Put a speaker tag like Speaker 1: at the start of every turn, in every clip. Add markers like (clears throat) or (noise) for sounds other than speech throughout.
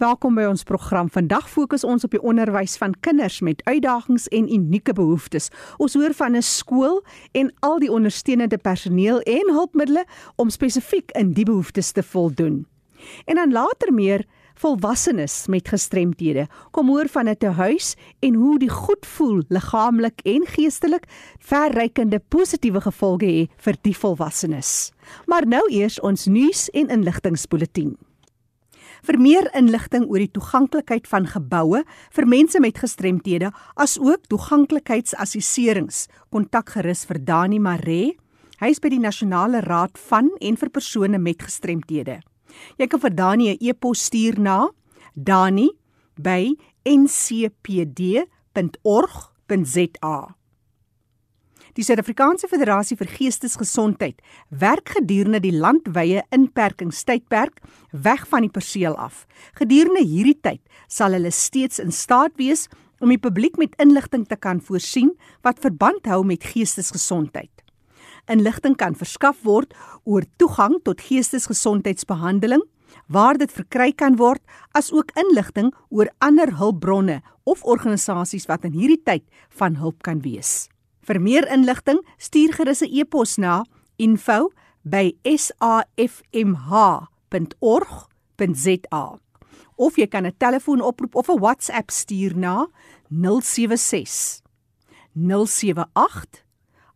Speaker 1: Welkom by ons program. Vandag fokus ons op die onderwys van kinders met uitdagings en unieke behoeftes. Ons hoor van 'n skool en al die ondersteunende personeel en hulpmiddels om spesifiek in die behoeftes te voldoen. En dan later meer volwassenes met gestremthede. Kom hoor van 'n tehuis en hoe die goed voel liggaamlik en geestelik verrykende positiewe gevolge het vir die volwassenes. Maar nou eers ons nuus en inligtingspulsatie. Vir meer inligting oor die toeganklikheid van geboue vir mense met gestremthede, asook toeganklikheidsassesserings, kontak gerus vir Dani Maree. Hy is by die Nasionale Raad van en vir persone met gestremthede. Jy kan vir Dani 'n e-pos stuur na dani@ncpd.org.za. Die Suid-Afrikaanse Federasie vir Geestesgesondheid werk gedurende die landwyse inperkingstydperk weg van die perseel af. Gedurende hierdie tyd sal hulle steeds in staat wees om die publiek met inligting te kan voorsien wat verband hou met geestesgesondheid. Inligting kan verskaf word oor toegang tot geestesgesondheidsbehandeling, waar dit verkry kan word, asook inligting oor ander hulpbronne of organisasies wat in hierdie tyd van hulp kan wees. Vir meer inligting, stuur gerus 'n e-pos na info@safmh.org.za of jy kan 'n telefoonoproep of 'n WhatsApp stuur na 076 078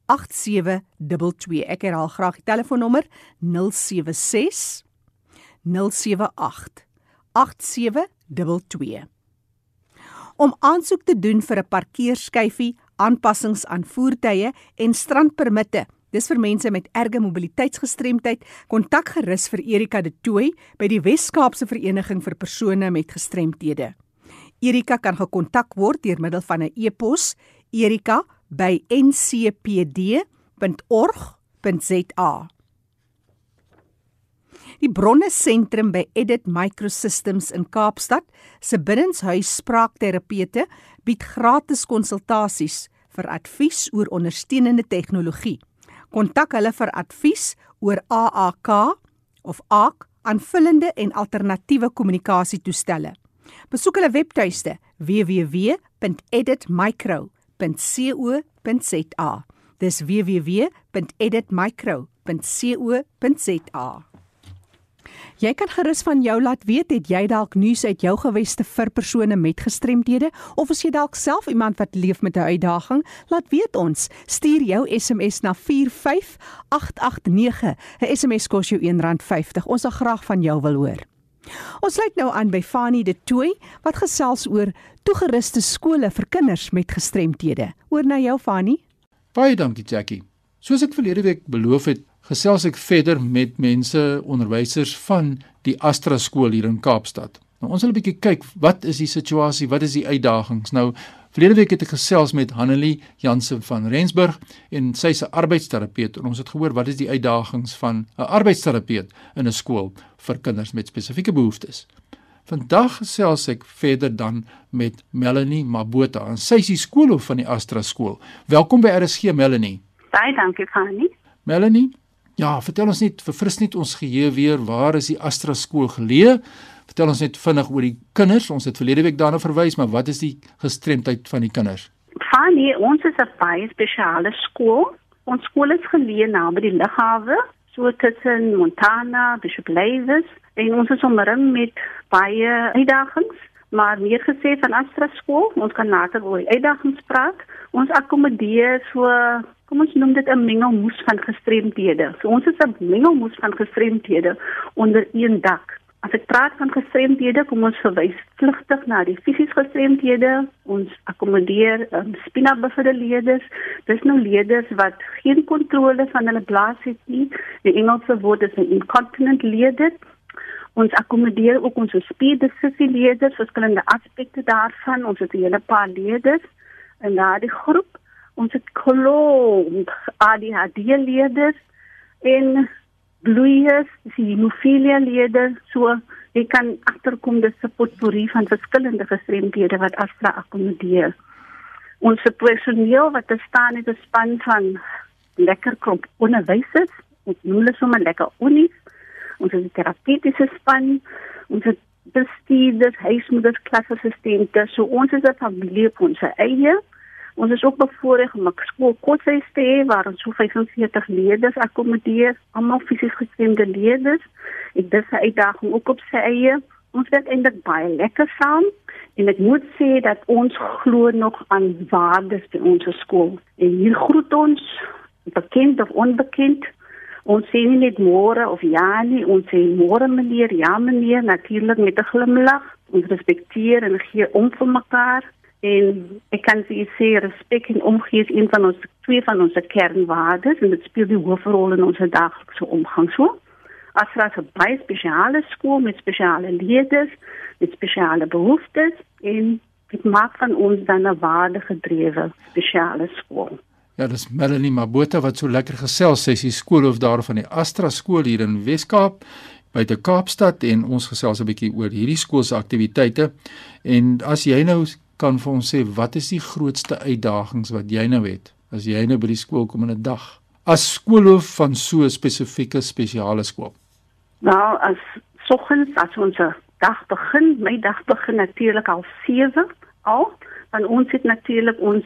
Speaker 1: 8722. Ek herhaal graag die telefoonnommer 076 078 8722. Om aansoek te doen vir 'n parkeerskyfie aanpassings aan voertuie en strandpermitte. Dis vir mense met erge mobiliteitsgestremdheid. Kontak gerus vir Erika de Tooy by die Wes-Kaapse Vereniging vir persone met gestremthede. Erika kan gekontak word deur middel van 'n e-pos erika@ncpd.org.za. Die Bronne Sentrum by Edit Microsystems in Kaapstad se binnenshuis spraakterapeute bied gratis konsultasies vir advies oor ondersteunende tegnologie. Kontak hulle vir advies oor AAK of AAK aanvullende en alternatiewe kommunikasietoestelle. Besoek hulle webtuiste www.editmicro.co.za. Dis www.editmicro.co.za. Jy kan gerus van jou laat weet het jy dalk nuus uit jou geweste vir persone met gestremdhede of as jy dalk self iemand wat leef met 'n uitdaging, laat weet ons. Stuur jou SMS na 45889. 'n SMS kos jou R1.50. Ons sal graag van jou wil hoor. Ons sluit nou aan by Fanie de Tooi wat gesels oor toegeruste skole vir kinders met gestremthede. Oor na jou Fanie.
Speaker 2: Baie dankie Jackie. Soos ek verlede week beloof het, gesels ek verder met mense onderwysers van die Astra skool hier in Kaapstad. Nou ons wil 'n bietjie kyk wat is die situasie, wat is die uitdagings. Nou verlede week het ek gesels met Hanelie Jansen van Rensburg en sy's 'n arbeidsterapeut en ons het gehoor wat is die uitdagings van 'n arbeidsterapeut in 'n skool vir kinders met spesifieke behoeftes. Vandag gesels ek verder dan met Melanie Mabota en sy is die skoolhoof van die Astra skool. Welkom by RSG Melanie.
Speaker 3: Baie dankie Fanny.
Speaker 2: Melanie, Ja, vertel ons net verfris net ons geheue weer, waar is die Astra skool geleë? Vertel ons net vinnig oor die kinders. Ons het verlede week daarna verwys, maar wat is die gestremdheid van die kinders?
Speaker 3: Fanny, ons is 'n baie spesiale skool. Ons skool is geleë naby die lughawe, so tussen Montana, Bishop Lavis, en ons is omring met baie uitdagings, maar meer gesê van Astra skool, ons kan later oor uitdagings praat. Ons akkommodeer so kom ons noem dit 'n mengelmoes van gestremdhede. So ons is 'n mengelmoes van gestremdhede onder een dak. As ek praat van gestremdhede, kom ons verwys vlugtig na die fisiese gestremdhede. Ons akkommodeer um, spinabevierde leerders. Dis nou leerders wat geen kontrole van hulle blaas het nie. Die Engelse woord is 'n incontinent leerder. Ons akkommodeer ook ons spierdisfusie leerders, verskillende aspekte daarvan. Ons het 'n hele paar leerders in daardie groep ons het klomp ADHD leerders en bloeiers, hemofilia leerders, so jy kan agterkom dis 'n potpourri van verskillende gestremdhede wat Astra akkommodeer. Ons personeel wat staan in 'n span van lekker klomp onderwysers, ons noem hulle sommer lekker unies. Ons het 'n terapeutiese span, ons het bestuurders, huismoeders, klasassistente. So ons is 'n familie op ons eie. Ons is ook bevoorreg om 'n skoolkothuis te hê waar ons so 45 leerders akkommodeer, almal fisies gestremde leerders. Ek dis 'n uitdaging ook op sy eie. Ons werk eintlik baie lekker saam en ek moet sê dat ons glo nog aan waardes by ons skool. En hier groet ons bekend of onbekend. Ons sê nie net môre of ja nie, ons sê môre meneer, ja meneer, natuurlik met 'n glimlag. Ons respekteer en gee om vir mekaar en ek kan sê sê respek en omgee is een van ons twee van ons kernwaardes en dit speel die hoofrol in ons daaglikse omgang so. As jy 'n baie spesiale skool met spesiale leerders, met spesiale behoeftes en dit maak van ons dan 'n waardegedrewe spesiale skool.
Speaker 2: Ja, dis Melanie Mabota wat so lekker gesels. Sy is die skoolhoof daar van die Astra skool hier in Wes-Kaap die Kaapstad en ons gesels 'n bietjie oor hierdie skool se aktiwiteite. En as jy nou kan vir ons sê wat is die grootste uitdagings wat jy nou het as jy nou by die skool kom in 'n dag? As skoolhoof van so 'n spesifieke spesiale skool?
Speaker 3: Nou, as soggens as ons dag begin, my dag begin natuurlik al 7 al, dan ons het natuurlik ons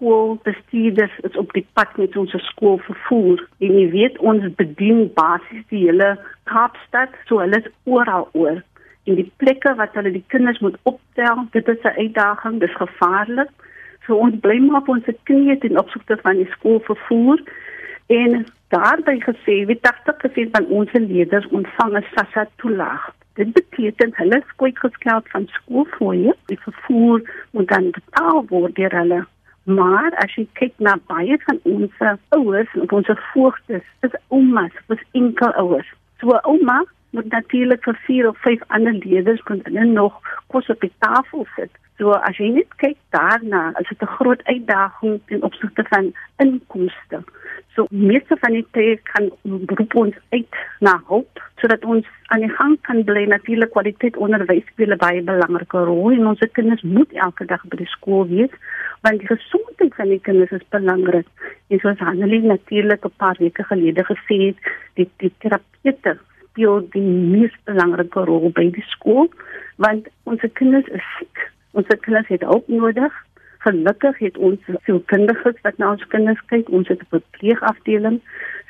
Speaker 3: skoolbestuurders is op die pad met ons skool vervoer en jy weet ons bedien basies die hele Kaapstad so hulle is oral oor en die plekke wat hulle die kinders moet optel dit is 'n uitdaging dis gevaarlik so ons bly maar op ons knieë in opsigte van die skool vervoer en daarby gesê wie 80% van ons leerders ontvang 'n SASSA toelaag Dit beteken hulle skooi geskeld van skool voor je. Die vervoer moet dan betaal word deur hulle. Maar as jy kyk na baie van ons ouers en ons voogtes, is oumas, dis enkel ouers. So ouma moet natuurlik vir vier of vyf ander leerders kon dan nog kos op die tafel sit. So as jy net kyk daarna, is dit 'n groot uitdaging ten opsigte van inkomste. So meeste van die tyd kan beroep ons uit na hulp sodat ons aan die gang kan bly. Natuurlik kwaliteit onderwys speel 'n baie belangrike rol en ons kinders moet elke dag by die skool wees want die gesondheid van die kinders is belangrik. En soos Hanelie natuurlik 'n paar weke gelede gesê het, die die terapeute speel die mees belangrike rol by die skool want ons kinders is siek. Ons kinders het hulp nodig Gelukkig het ons sielkundiges wat na ons kinders kyk. Ons het 'n verpleegafdeling.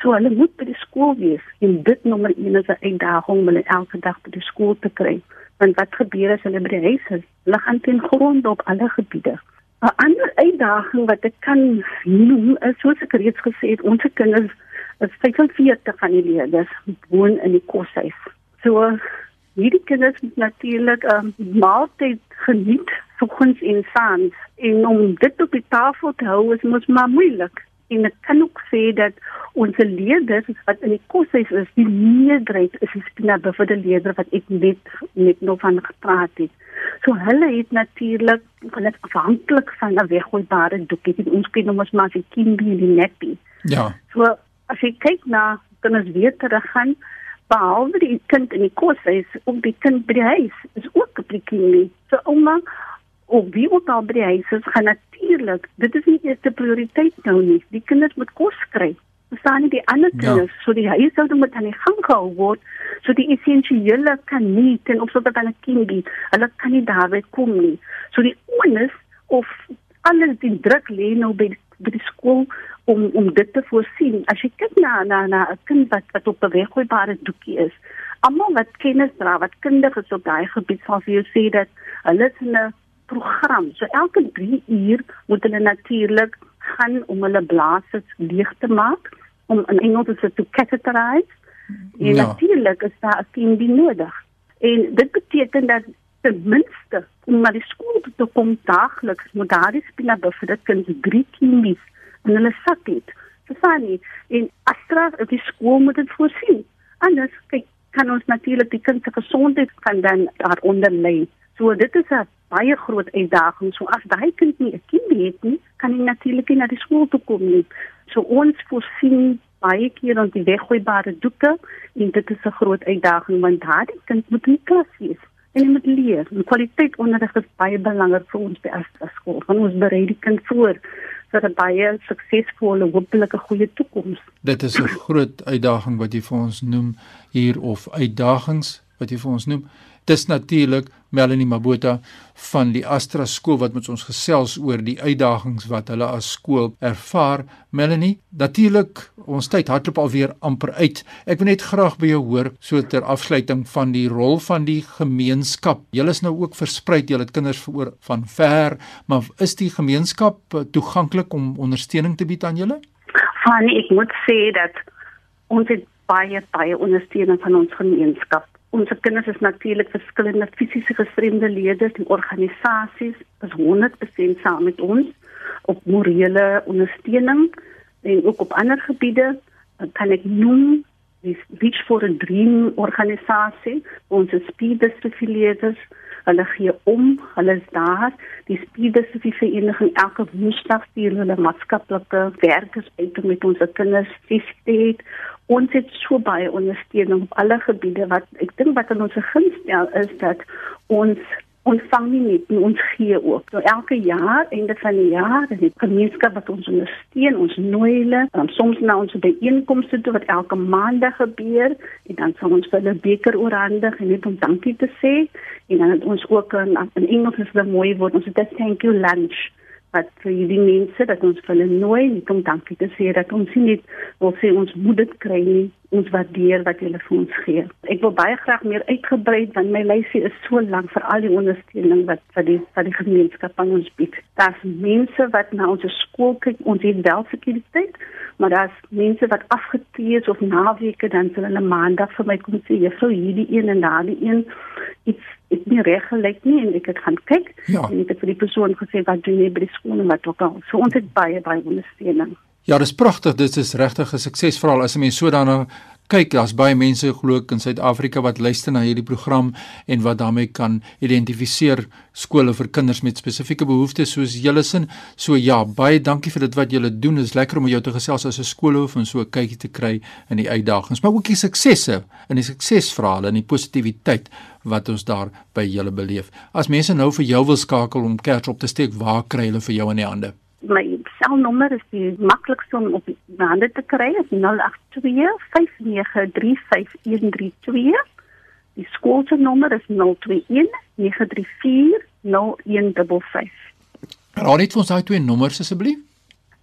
Speaker 3: So hulle moet by die skool wees. En dit nommer 1 is 'n uitdaging om hulle elke dag by die skool te kry. Want wat gebeur as hulle by die huis is? Hulle gaan teen grond op alle gebiede. 'n Ander uitdaging wat ek kan noem is soos ek reeds gesê het, ons kinders is 45 van die leerders woon in die koshuis. So hierdie kinders moet natuurlik 'n um, maaltyd geniet soggens en saans. En om dit op die tafel te hou is mos maar moeilik. En ek kan ook sê dat ons leerders wat in die koshuis is die meerderheid is die spinabuffer leerders wat ek net net nog van gepraat het. So hulle het natuurlik hulle afhanklik van 'n weggooibare doekie. Ons kyk nou mos maar die kindie die neppie
Speaker 2: ja.
Speaker 3: So as jy kyk na is weer terug gaan behalwe die kind in die koshuis om die kind by die huis is ook 'n plekkie so ouma of wie ook al by die huis is, gaan natuurlik, dit is nie eerste prioriteit nou nie. Die kinders moet kos kry. Verstaan nie die ander ja. kinders, ja. so die huishouding moet aan die gang gehou word, so die essensiële kan nie ten opsigte van 'n kindie, hulle kan nie daarby kom nie. So die onus of alles die druk lê nou by by die skool om om dit te voorsien. As jy kyk na na na 'n kind wat wat op 'n weggooibare doekie is, almal wat kennis dra, wat kundig is op daai gebied, sal vir jou sê dat hulle is 'n program. So elke 3 uur moet hulle natuurlik gaan om hulle blaasers leeg te maak om in Engels te sê to catheterize. En ja. natuurlik is daar 'n team die nodig. En dit beteken dat ten minste om na die skool te kom daagliks moet daar die spina buffer dit kan 3 kimis in hulle sak het. Verstaan En Astra die skool moet dit voorsien. Anders kyk kan ons natuurlik die kind se gesondheid kan dan daaronder lê. So dit is 'n baie groot uitdaging. So as daai kind nie 'n kind het nie, kan hy natuurlik nie na die skool toe kom nie. So ons voorsien baie keer ons die weggooibare doeke en dit is 'n groot uitdaging want daardie kind moet in klas wees en hy moet leer. En kwaliteit onderrig is baie belangrik vir ons by Astra skool. Van ons berei die kind voor vir 'n baie suksesvolle, hopelike goeie toekoms.
Speaker 2: Dit is 'n groot uitdaging wat jy vir ons noem hier of uitdagings wat jy vir ons noem. Dis natuurlik Melanie Mabota van die Astra skool wat met ons gesels oor die uitdagings wat hulle as skool ervaar. Melanie, natuurlik ons tyd hardloop alweer amper uit. Ek wil net graag by jou hoor so ter afsluiting van die rol van die gemeenskap. Julle is nou ook versprei, julle het kinders voor van ver, maar is die gemeenskap toeganklik om ondersteuning te bied aan julle?
Speaker 3: Fanny, ek moet sê dat ons het baie baie ondersteuning van ons gemeenskap. Ons kinders is natuurlik verskillende fisiese gestremde lede in organisasies. Is 100% saam met ons op morele ondersteuning en ook op ander gebiede. Kan ek noem die Beach for a Dream organisasie ons speeders affiliates hulle gee om hulle is daar. Die speeders die vereniging elke woensdag stuur hulle maatskaplike werkers uit met ons kinders fisies ons het so baie ondersteuning op alle gebiede wat ek dink wat in ons gunstel is dat ons ontvang nie net nie, ons gee ook. So elke jaar einde van die jaar is die gemeenskap wat ons ondersteun, ons nooi hulle um, soms na ons byeenkomste toe wat elke maandag gebeur en dan sal ons hulle beker oorhandig en net om dankie te sê en dan het ons ook in, in Engels is dit mooi word ons het 'n thank you lunch wat vir die mense dat ons hulle nooi en kom dankie te sê dat ons nie wil sê ons moet dit kry nie ons waardeer wat julle vir ons gee. Ek wil baie graag meer uitgebrei want my lysie is so lank vir al die ondersteuning wat vir die vir die gemeenskap aan ons bied. Daar's mense wat na ons skool kyk, ons het wel sekuriteit, maar daar's mense wat afgetree is of naweke dan sal hulle maandag vir my kom sê juffrou hierdie een en daardie een iets is nie reg gelyk nie en ek het gaan kyk ja. en ek het vir die persoon gesê wat doen jy by die skool en wat ook al. So ons het baie baie ondersteuning.
Speaker 2: Ja, dis pragtig. Dit is regtig 'n suksesverhaal as 'n mens so daarna kyk. Daar's baie mense glo ek in Suid-Afrika wat luister na hierdie program en wat daarmee kan identifiseer skole vir kinders met spesifieke behoeftes soos julle sin. So ja, baie dankie vir dit wat julle doen. Dit is lekker om jou te gesels as 'n skoolhoof en so kykie te kry in die uitdagings, maar ook die suksesse en die suksesverhale en die positiwiteit wat ons daar by julle beleef. As mense nou vir jou wil skakel om kers op te steek, waar kry hulle vir jou in die hande?
Speaker 3: My selnommer is die maklikste om op die hande te kry is 082 5935132 die skoolnommer is 021 934 0155
Speaker 2: Raai net vir ons daai twee nommers asseblief.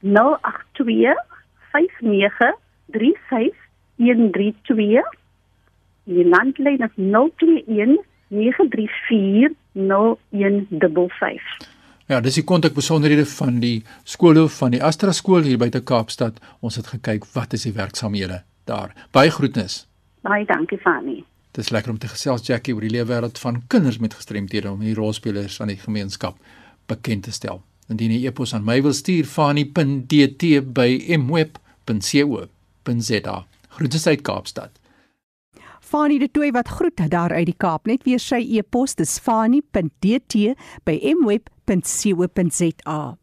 Speaker 3: 082 5935132 die landlyn is 021 934 0155
Speaker 2: Ja, dis die kontak besonderhede van die skoolhoof van die Astra skool hier buite Kaapstad. Ons het gekyk wat is die werksamehede daar. Baie groetnis.
Speaker 3: Baie dankie Fanny.
Speaker 2: Dis lekker om te gesels Jackie oor die leefwêreld van kinders met gestremthede om die rolspelers aan die gemeenskap bekend te stel. Indien jy e-pos aan my wil stuur fanny.dt@mweb.co.za. Groete uit Kaapstad.
Speaker 1: Fani de Tooi wat groet daar uit die Kaap. Net weer sy e-pos, dis fani.dt@mweb.co.za.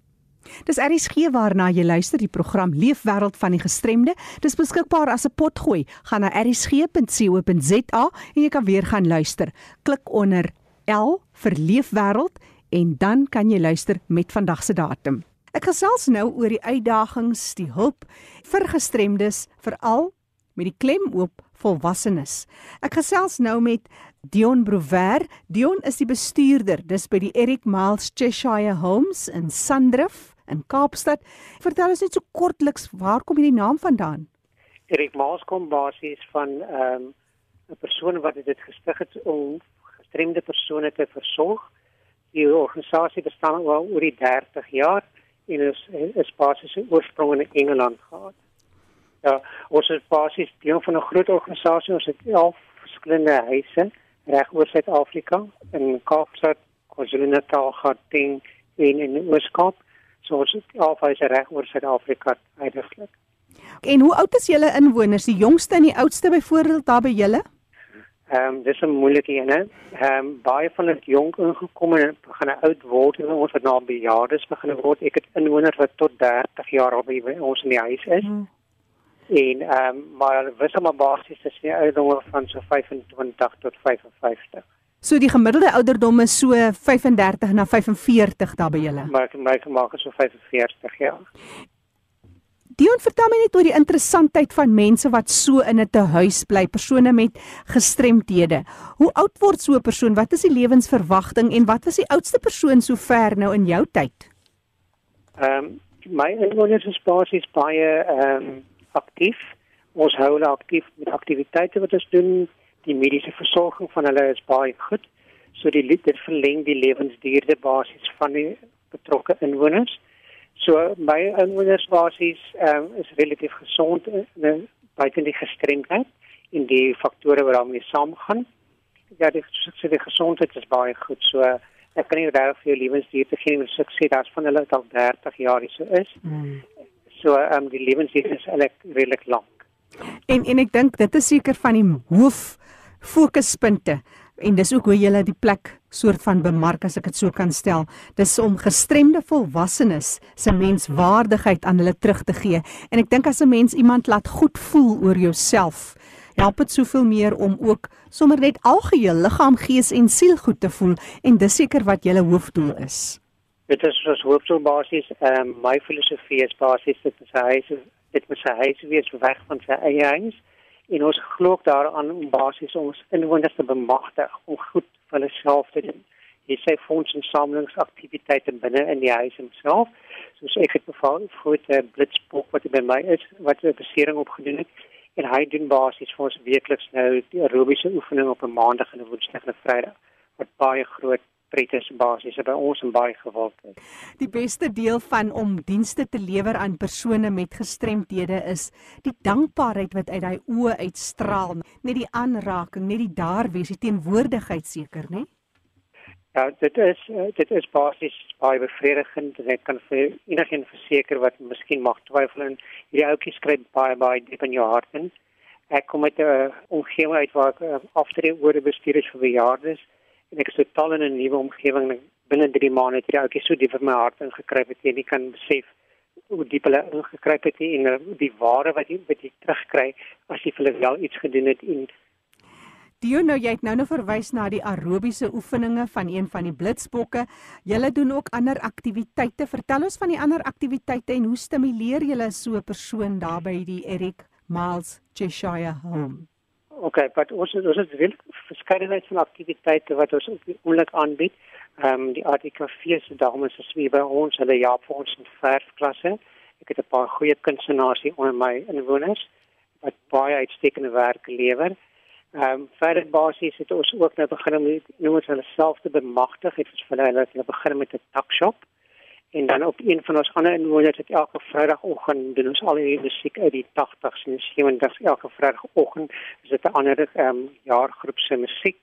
Speaker 1: Dis RSG waarna jy luister die program Leefwêreld van die Gestremde. Dis beskikbaar as 'n potgooi. Gaan na rsg.co.za en jy kan weer gaan luister. Klik onder L vir Leefwêreld en dan kan jy luister met vandag se datum. Ek gesels nou oor die uitdagings, die hulp vir gestremdes, veral met die klem op volwassenes. Ek gesels nou met Dion Brouwer. Dion is die bestuurder dis by die Eric Miles Cheshire Homes in Sandrift in Kaapstad. Vertel ons net so kortliks waar kom hierdie naam vandaan?
Speaker 4: Eric Miles kom basies van ehm, 'n um, persoon wat dit gestig het om gestremde persone te versorg. Die organisasie bestaan al oor die 30 jaar en is is basies oorsprong in Engeland gehad. Ja, ons is basies deel van 'n groot organisasie. Ons het 11 verskillende huise reg oor Suid-Afrika in Kaapstad, KwaZulu-Natal, Gauteng en in Oos-Kaap. So ons het 11 huise reg oor Suid-Afrika uitgesluit.
Speaker 1: En hoe oud is julle inwoners? Die jongste en die oudste byvoorbeeld daar by julle?
Speaker 4: Ehm um, dis 'n moeilike een hè. Ehm um, baie van dit jonk ingekom en begin oud word en ons het nou bejaardes begin word. Ek het inwoners wat tot 30 jaar al by ons in die huis is. Hmm en ehm um, maar wisse maar basies is die ouderdom van so 25 tot 55.
Speaker 1: So die gemiddelde ouderdom is so 35 na 45 daar by julle.
Speaker 4: Maar my maak is so 45 ja.
Speaker 1: Dion, vertel my net oor die interessantheid van mense wat so in 'n tehuis bly, persone met gestremthede. Hoe oud word so 'n persoon? Wat is die lewensverwagting en wat was die oudste persoon sover nou in jou tyd?
Speaker 4: Ehm um, my inwoners is basies baie ehm um, aktief. Ons hou hulle aktief met aktiwiteite wat ons doen. Die mediese versorging van hulle is baie goed. So die dit verleng die lewensduur basies van die betrokke inwoners. So my inwoners basies um, is relatief gesond in eh, buite die gestremdheid en die faktore wat daarmee saamgaan. Ja, die so die gesondheid is baie goed. So ek kan nie regtig vir jou lewensduur te gee wat ek sê daar's van hulle al 30 jaar hier so is. Mm. So ehm um, die lewensduur is redelik lank.
Speaker 1: En en ek dink dit is seker van die hoof fokuspunte en dis ook hoe jy die plek soort van bemark as ek dit so kan stel. Dis om gestremde volwassenes se menswaardigheid aan hulle terug te gee. En ek dink as 'n mens iemand laat goed voel oor jouself, help dit soveel meer om ook sommer net algeheel liggaam, gees en siel goed te voel en dis seker wat julle hoofdoel is.
Speaker 4: Dit is ons hoofdoel basies. Ehm um, my filosofie is basies dit is hy dit moet sy huis wees weg van sy eie huis en ons glo daaraan om basies ons inwoners te bemagtig om goed vir hulle self te doen. Hier sê fonds en samelingsaktiwiteite binne in die huis homself. Soos ek het beval vir die blitsbok wat by my is wat 'n besering opgedoen het en hy doen basies vir ons weekliks nou die aerobiese oefening op 'n maandag en 'n woensdag en 'n vrydag wat baie groot pretes basies by ons en baie gewild is.
Speaker 1: Die beste deel van om dienste te lewer aan persone met gestremdhede is die dankbaarheid wat uit daai oë uitstraal, net die aanraking, net die daar wees, die teenwoordigheid seker, né?
Speaker 4: Ja, dit is dit is basies baie bevredigend en ek kan vir enigiemand verseker wat miskien mag twyfel en hierdie ouetjie skryf baie baie diep in jou hart in. Ek kom met 'n omgewing uit waar ek uh, aftree oor die bestuur is vir bejaardes en ek is totaal in 'n nuwe omgewing binne 3 maande het hierdie ouetjie so diep in my hart ingekruip het jy kan besef hoe diep hulle ingekruip het en uh, die ware wat jy wat jy terugkry as jy vir hulle wel iets gedoen het en
Speaker 1: Dio nou jy het nou nou verwys na die aerobiese oefeninge van een van die blitsbokke. Julle doen ook ander aktiwiteite. Vertel ons van die ander aktiwiteite en hoe stimuleer julle so 'n persoon daar by die Eric Miles Cheshire Home?
Speaker 4: OK, wat ons ons het wel verskeidenheid van aktiwiteite wat ons oomblik aanbied. Ehm um, die ATKV se dames is weer by ons, hulle ja vir ons in verfklasse. Ek het 'n paar goeie kunstenaars hier onder my inwoners wat baie uitstekende werk lewer. Ehm um, verder basies het ons ook nou begin om noem ons hulle self te bemagtig. Het ons vir hulle hulle begin met 'n takshop. En dan op een van ons ander inwoners het elke Vrydagoggend doen ons al die musiek uit die 80s en 70s elke Vrydagoggend is dit 'n ander ehm um, jaargroep se musiek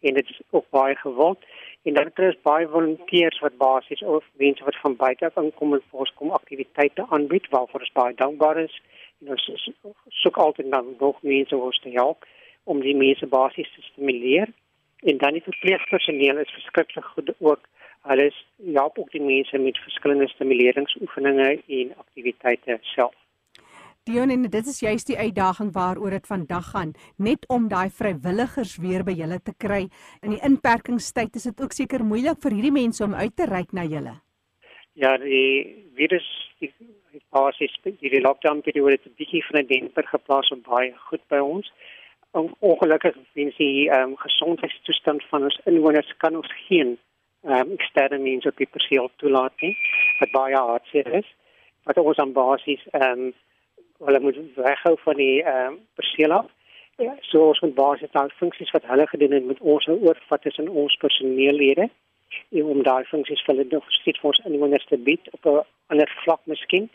Speaker 4: en dit is ook baie gewild. En dan het ons baie volonteërs wat basies of mense wat van buite af kom en vir ons kom aktiwiteite aanbied waarvoor ons baie dankbaar is. En ons soek altyd na nog mense om te help om die mense basies te stimuleer. En dan die verpleegpersoneel is verskriklik goed ook Hulle help ook die mense met verskillende stimuleringsoefeninge en aktiwiteite self.
Speaker 1: Dion en dit is juist die uitdaging waaroor dit vandag gaan, net om daai vrywilligers weer by julle te kry. In die inperkingstyd is dit ook seker moeilik vir hierdie mense om uit te reik na julle.
Speaker 4: Ja, die virus die basies die lockdown periode het 'n bietjie van 'n demper geplaas op baie goed by ons. Ongelukkig sien sy ehm um, gesondheidstoestand van ons inwoners kan ons geen um, eksterne mense op die perseel toelaat nie wat baie hartseer is wat ons aan basies ehm um, hulle moet weghou van die ehm um, perseel af ja, so ons moet basies daai funksies wat hulle gedoen het met ons oorvat tussen ons personeellede om daai funksies vir hulle nog steeds vir ons inwoners te bied op 'n ander vlak miskien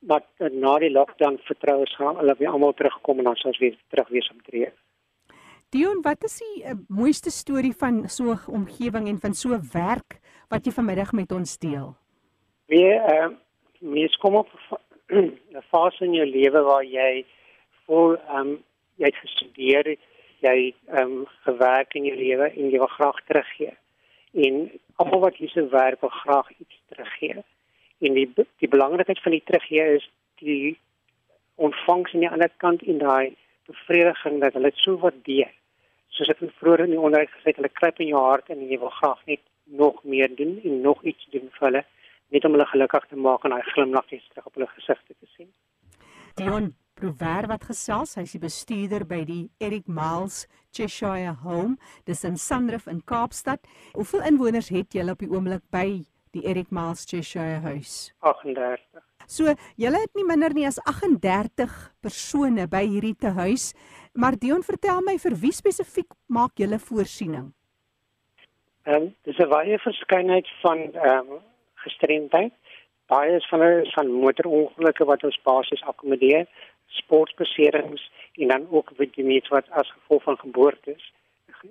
Speaker 4: maar na die lockdown vertrou ons gaan hulle weer almal terugkom en dan sal ons weer terug wees op tree.
Speaker 1: Dion, wat is die uh, mooiste storie van so 'n omgewing en van so werk wat jy vanmiddag met ons deel?
Speaker 4: Wie ehm uh, mens kom op (clears throat) 'n fase in jou lewe waar jy vol ehm um, jy het gestudeer, jy ehm um, gewerk in jou lewe en jy wil graag teruggee. En almal wat hierse werk wil graag iets teruggee. En die die belangrikheid van die teruggee is die ontvangs aan die ander kant en daai bevrediging dat hulle so waardeer soos ek vroeër in die onderhoud gesê het, hulle kruip in jou hart en jy wil graag net nog meer doen en nog iets doen vir hulle net om hulle gelukkig te maak en daai glimlag weer terug op hulle gesigte te sien.
Speaker 1: Dion Prouver wat gesels, hy's die bestuurder by die Eric Miles Cheshire Home, dis in Sandrift in Kaapstad. Hoeveel inwoners het julle op die oomblik by die Eric Miles Cheshire huis?
Speaker 4: 38.
Speaker 1: So, julle het nie minder nie as 38 persone by hierdie tehuis. Maar Dion, vertel my vir wie spesifiek maak julle voorsiening?
Speaker 4: Ehm um, dis 'n baie verskeidenheid van ehm um, gestremdheid. Baie is van is van motorongelukke wat ons basies akkommodeer, sportbeserings en dan ook weet wat as gevolg van geboortes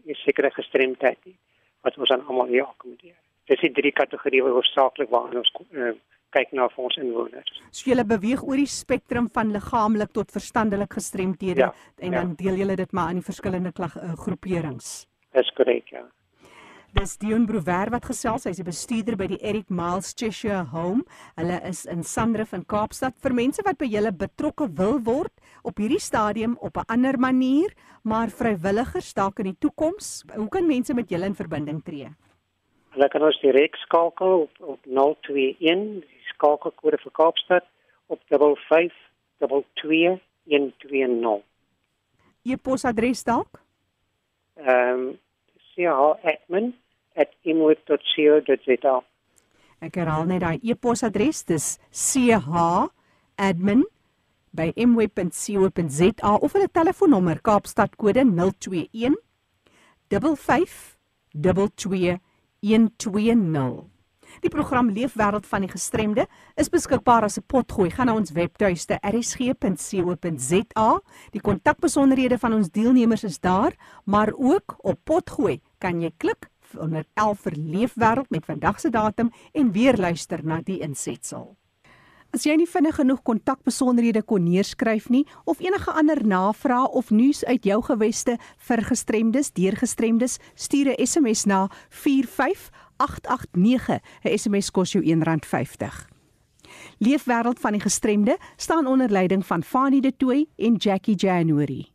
Speaker 4: 'n sekere gestremdheid wat ons aan almal hier akkommodeer. Dis die drie kategorieë hoofsaaklik waarna ons uh, kyk na vir ons inwoners.
Speaker 1: So jy beweeg oor die spektrum van liggaamlik tot verstandelik gestremdhede
Speaker 4: ja,
Speaker 1: en dan ja. deel jy dit maar aan die verskillende klag, uh, groeperings.
Speaker 4: Dis korrek, ja.
Speaker 1: Dis Dion Brouwer wat gesels, hy's die bestuurder by die Eric Miles Cheshire Home. Hulle is in Sandrift in Kaapstad vir mense wat by julle betrokke wil word op hierdie stadium op 'n ander manier, maar vrywilligers dalk in die toekoms. Hoe kan mense met julle in verbinding tree?
Speaker 4: Hulle kan ons direk skakel op op 021, die skakelkode vir Kaapstad op 5522 120.
Speaker 1: E-posadres dalk?
Speaker 4: Ehm um, chadmin@imweb.co.za.
Speaker 1: Ek herhaal net daai e-posadres, dis chadmin@imweb.co.za of hulle telefoonnommer Kaapstad kode 021 55 22 120. Die program Leefwêreld van die Gestremde is beskikbaar as 'n potgooi. Gaan na ons webtuiste rsg.co.za. Die kontakbesonderhede van ons deelnemers is daar, maar ook op potgooi kan jy klik onder 11 vir Leefwêreld met vandag se datum en weer luister na die insetsel. As jy nie vinnig genoeg kontakbesonderhede kon neerskryf nie of enige ander navrae of nuus uit jou geweste vir gestremdes, deurgestremdes, stuur 'n SMS na 45889. 'n SMS kos jou R1.50. Leefwêreld van die gestremde staan onder leiding van Fanie De Tooy en Jackie January.